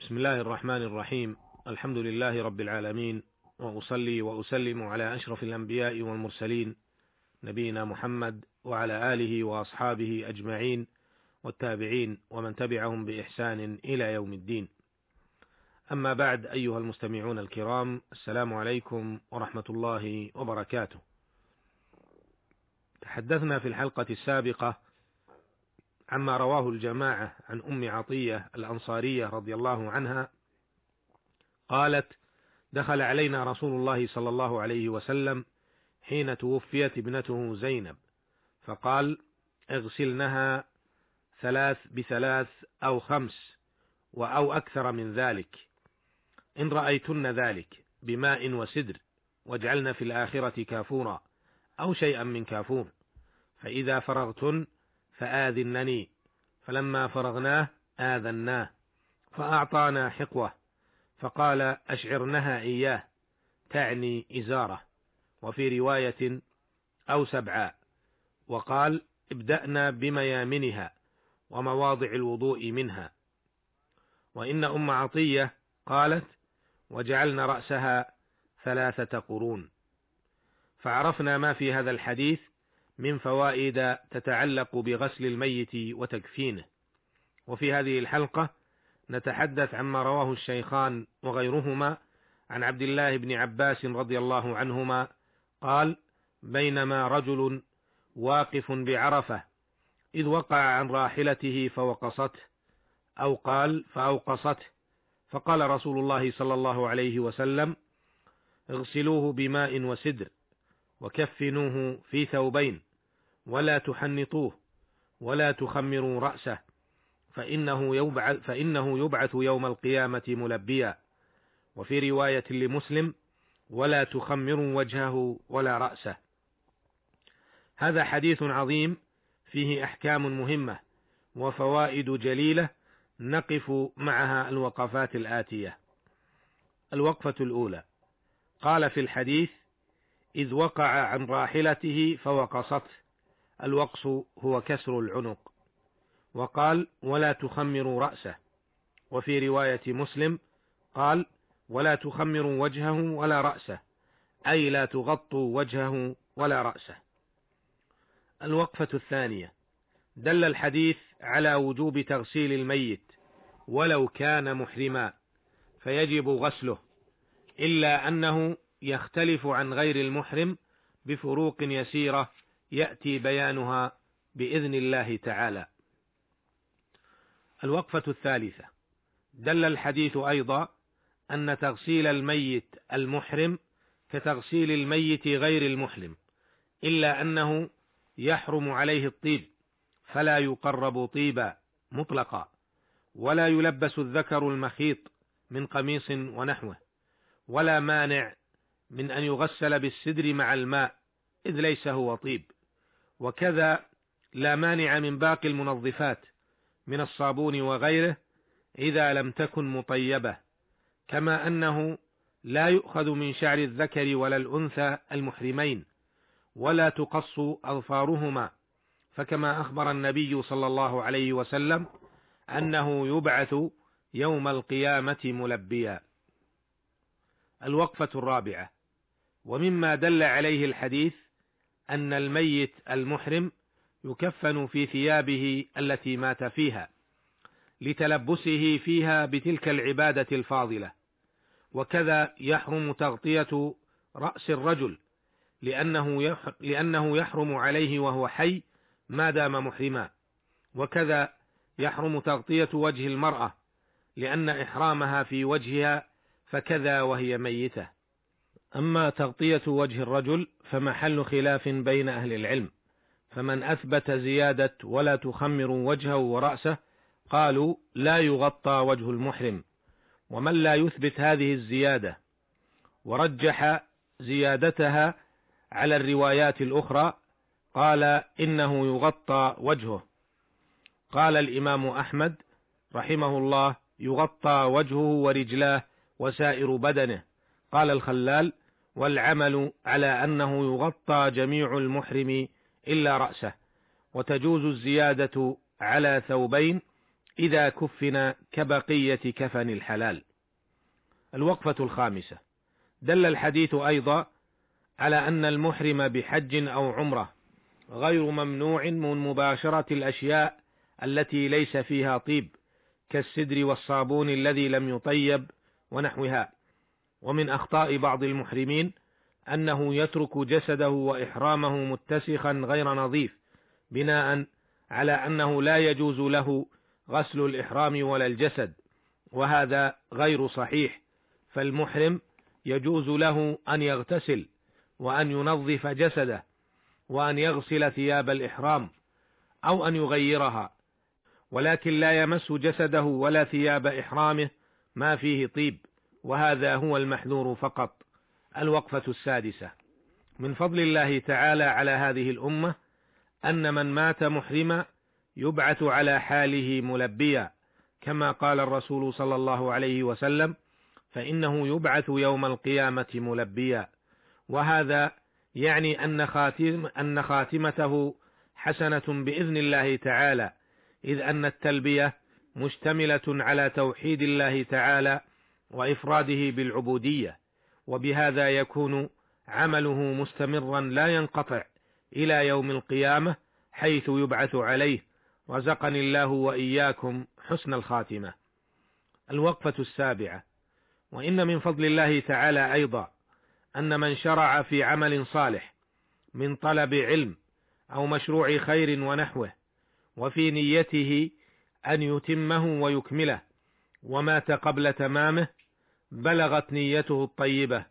بسم الله الرحمن الرحيم الحمد لله رب العالمين واصلي واسلم على اشرف الانبياء والمرسلين نبينا محمد وعلى اله واصحابه اجمعين والتابعين ومن تبعهم باحسان إلى يوم الدين اما بعد ايها المستمعون الكرام السلام عليكم ورحمه الله وبركاته تحدثنا في الحلقة السابقه عما رواه الجماعة عن أم عطية الأنصارية رضي الله عنها قالت: دخل علينا رسول الله صلى الله عليه وسلم حين توفيت ابنته زينب، فقال: اغسلنها ثلاث بثلاث أو خمس أو أكثر من ذلك، إن رأيتن ذلك بماء وسدر، واجعلن في الآخرة كافورا أو شيئا من كافور، فإذا فرغتن فآذنني. فلما فرغناه آذناه فأعطانا حقوة. فقال أشعرنها إياه تعني إزارة. وفي رواية أو سبعا وقال ابدأنا بميامنها ومواضع الوضوء منها. وإن أم عطية قالت وجعلنا رأسها ثلاثة قرون. فعرفنا ما في هذا الحديث من فوائد تتعلق بغسل الميت وتكفينه. وفي هذه الحلقة نتحدث عما رواه الشيخان وغيرهما عن عبد الله بن عباس رضي الله عنهما قال بينما رجل واقف بعرفة إذ وقع عن راحلته فوقصته أو قال فأوقصته. فقال رسول الله صلى الله عليه وسلم اغسلوه بماء وسدر وكفنوه في ثوبين. ولا تحنطوه ولا تخمروا رأسه فإنه يبعث, فإنه يبعث يوم القيامة ملبيا. وفي رواية لمسلم ولا تخمروا وجهه ولا رأسه. هذا حديث عظيم فيه أحكام مهمة وفوائد جليلة نقف معها الوقفات الآتية. الوقفة الأولى. قال في الحديث إذ وقع عن راحلته فوقصته الوقص هو كسر العنق. وقال ولا تخمروا رأسه. وفي رواية مسلم قال ولا تخمروا وجهه ولا رأسه. أي لا تغطوا وجهه ولا رأسه. الوقفة الثانية دل الحديث على وجوب تغسيل الميت ولو كان محرما فيجب غسله إلا أنه يختلف عن غير المحرم بفروق يسيرة يأتي بيانها بإذن الله تعالى. الوقفة الثالثة دل الحديث أيضا أن تغسيل الميت المحرم كتغسيل الميت غير المحرم، إلا أنه يحرم عليه الطيب، فلا يقرب طيبا مطلقا، ولا يلبس الذكر المخيط من قميص ونحوه، ولا مانع من أن يغسل بالسدر مع الماء إذ ليس هو طيب وكذا لا مانع من باقي المنظفات من الصابون وغيره إذا لم تكن مطيبة كما أنه لا يؤخذ من شعر الذكر ولا الأنثى المحرمين ولا تقص أظفارهما. فكما أخبر النبي صلى الله عليه وسلم أنه يبعث يوم القيامة ملبيا. الوقفة الرابعة. ومما دل عليه الحديث أن الميت المحرم يكفن في ثيابه التي مات فيها لتلبسه فيها بتلك العبادة الفاضلة. وكذا يحرم تغطية رأس الرجل لأنه لأنه يحرم عليه وهو حي ما دام محرما. وكذا يحرم تغطية وجه المرأة لأن إحرامها في وجهها فكذا وهي ميتة. أما تغطية وجه الرجل فمحل خلاف بين أهل العلم فمن أثبت زيادة ولا تخمر وجهه ورأسه قالوا لا يغطى وجه المحرم ومن لا يثبت هذه الزيادة ورجح زيادتها على الروايات الأخرى قال إنه يغطى وجهه. قال الإمام أحمد رحمه الله يغطى وجهه ورجلاه وسائر بدنه. قال الخلال والعمل على أنه يغطى جميع المحرم إلا رأسه وتجوز الزيادة على ثوبين إذا كفن كبقية كفن الحلال. الوقفة الخامسة. دل الحديث أيضا على أن المحرم بحج أو عمرة غير ممنوع من مباشرة الأشياء التي ليس فيها طيب كالسدر والصابون الذي لم يطيب ونحوها. ومن أخطاء بعض المحرمين أنه يترك جسده وإحرامه متسخا غير نظيف بناء على أنه لا يجوز له غسل الإحرام ولا الجسد وهذا غير صحيح فالمحرم يجوز له أن يغتسل وأن ينظف جسده وأن يغسل ثياب الإحرام أو أن يغيرها ولكن لا يمس جسده ولا ثياب إحرامه ما فيه طيب. وهذا هو المحذور فقط الوقفة السادسة. من فضل الله تعالى على هذه الأمة أن من مات محرما يبعث على حاله ملبيا كما قال الرسول صلى الله عليه وسلم فإنه يبعث يوم القيامة ملبيا. وهذا يعني أن خاتم أن خاتمته حسنة بإذن الله تعالى إذ أن التلبية مشتملة على توحيد الله تعالى وإفراده بالعبودية وبهذا يكون عمله مستمرا لا ينقطع إلى يوم القيامة حيث يبعث عليه. رزقني الله وإياكم حسن الخاتمة. الوقفة السابعة. وإن من فضل الله تعالى أيضا أن من شرع في عمل صالح من طلب علم أو مشروع خير ونحوه وفي نيته أن يتمه ويكمله ومات قبل تمامه بلغت نيته الطيبة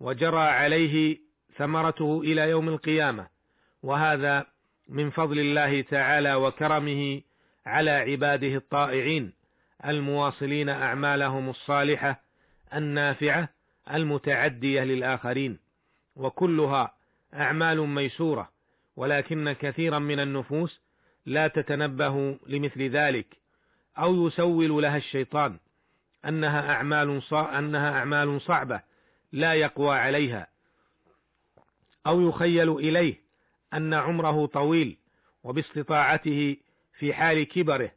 وجرى عليه ثمرته إلى يوم القيامة وهذا من فضل الله تعالى وكرمه على عباده الطائعين المواصلين أعمالهم الصالحة النافعة المتعدية للآخرين وكلها أعمال ميسورة ولكن كثيرا من النفوس لا تتنبه لمثل ذلك أو يسول لها الشيطان أنها أعمال أنها أعمال صعبة لا يقوى عليها. أو يخيل إليه أن عمره طويل وباستطاعته في حال كبره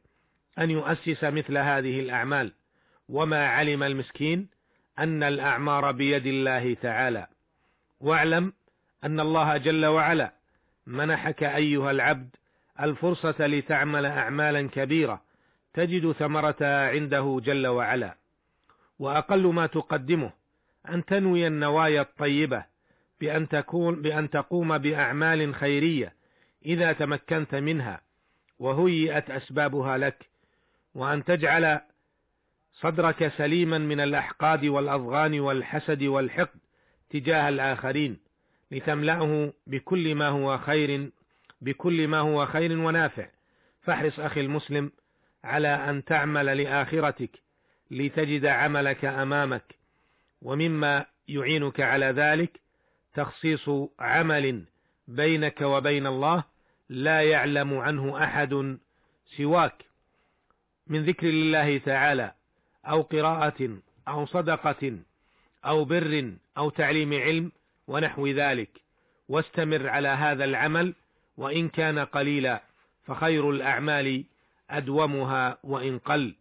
أن يؤسس مثل هذه الأعمال. وما علم المسكين أن الأعمار بيد الله تعالى. واعلم أن الله جل وعلا منحك أيها العبد الفرصة لتعمل أعمالا كبيرة. تجد ثمرتها عنده جل وعلا وأقل ما تقدمه أن تنوي النوايا الطيبة بأن تكون بأن تقوم بأعمال خيرية إذا تمكنت منها وهيئت أسبابها لك وأن تجعل صدرك سليما من الأحقاد والأضغان والحسد والحقد تجاه الآخرين لتملأه بكل ما هو خير بكل ما هو خير ونافع. فاحرص أخي المسلم على أن تعمل لآخرتك لتجد عملك أمامك ومما يعينك على ذلك تخصيص عمل بينك وبين الله لا يعلم عنه أحد سواك. من ذكر الله تعالى أو قراءة أو صدقة أو بر أو تعليم علم ونحو ذلك. واستمر على هذا العمل وإن كان قليلا فخير الأعمال أدومها وإن قل.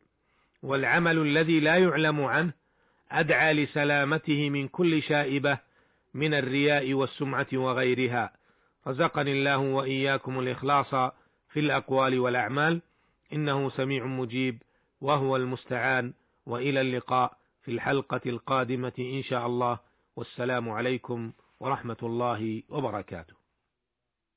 والعمل الذي لا يعلم عنه أدعى لسلامته من كل شائبة من الرياء والسمعة وغيرها. رزقني الله وإياكم الإخلاص في الأقوال والأعمال. إنه سميع مجيب وهو المستعان. وإلى اللقاء في الحلقة القادمة إن شاء الله. والسلام عليكم ورحمة الله وبركاته.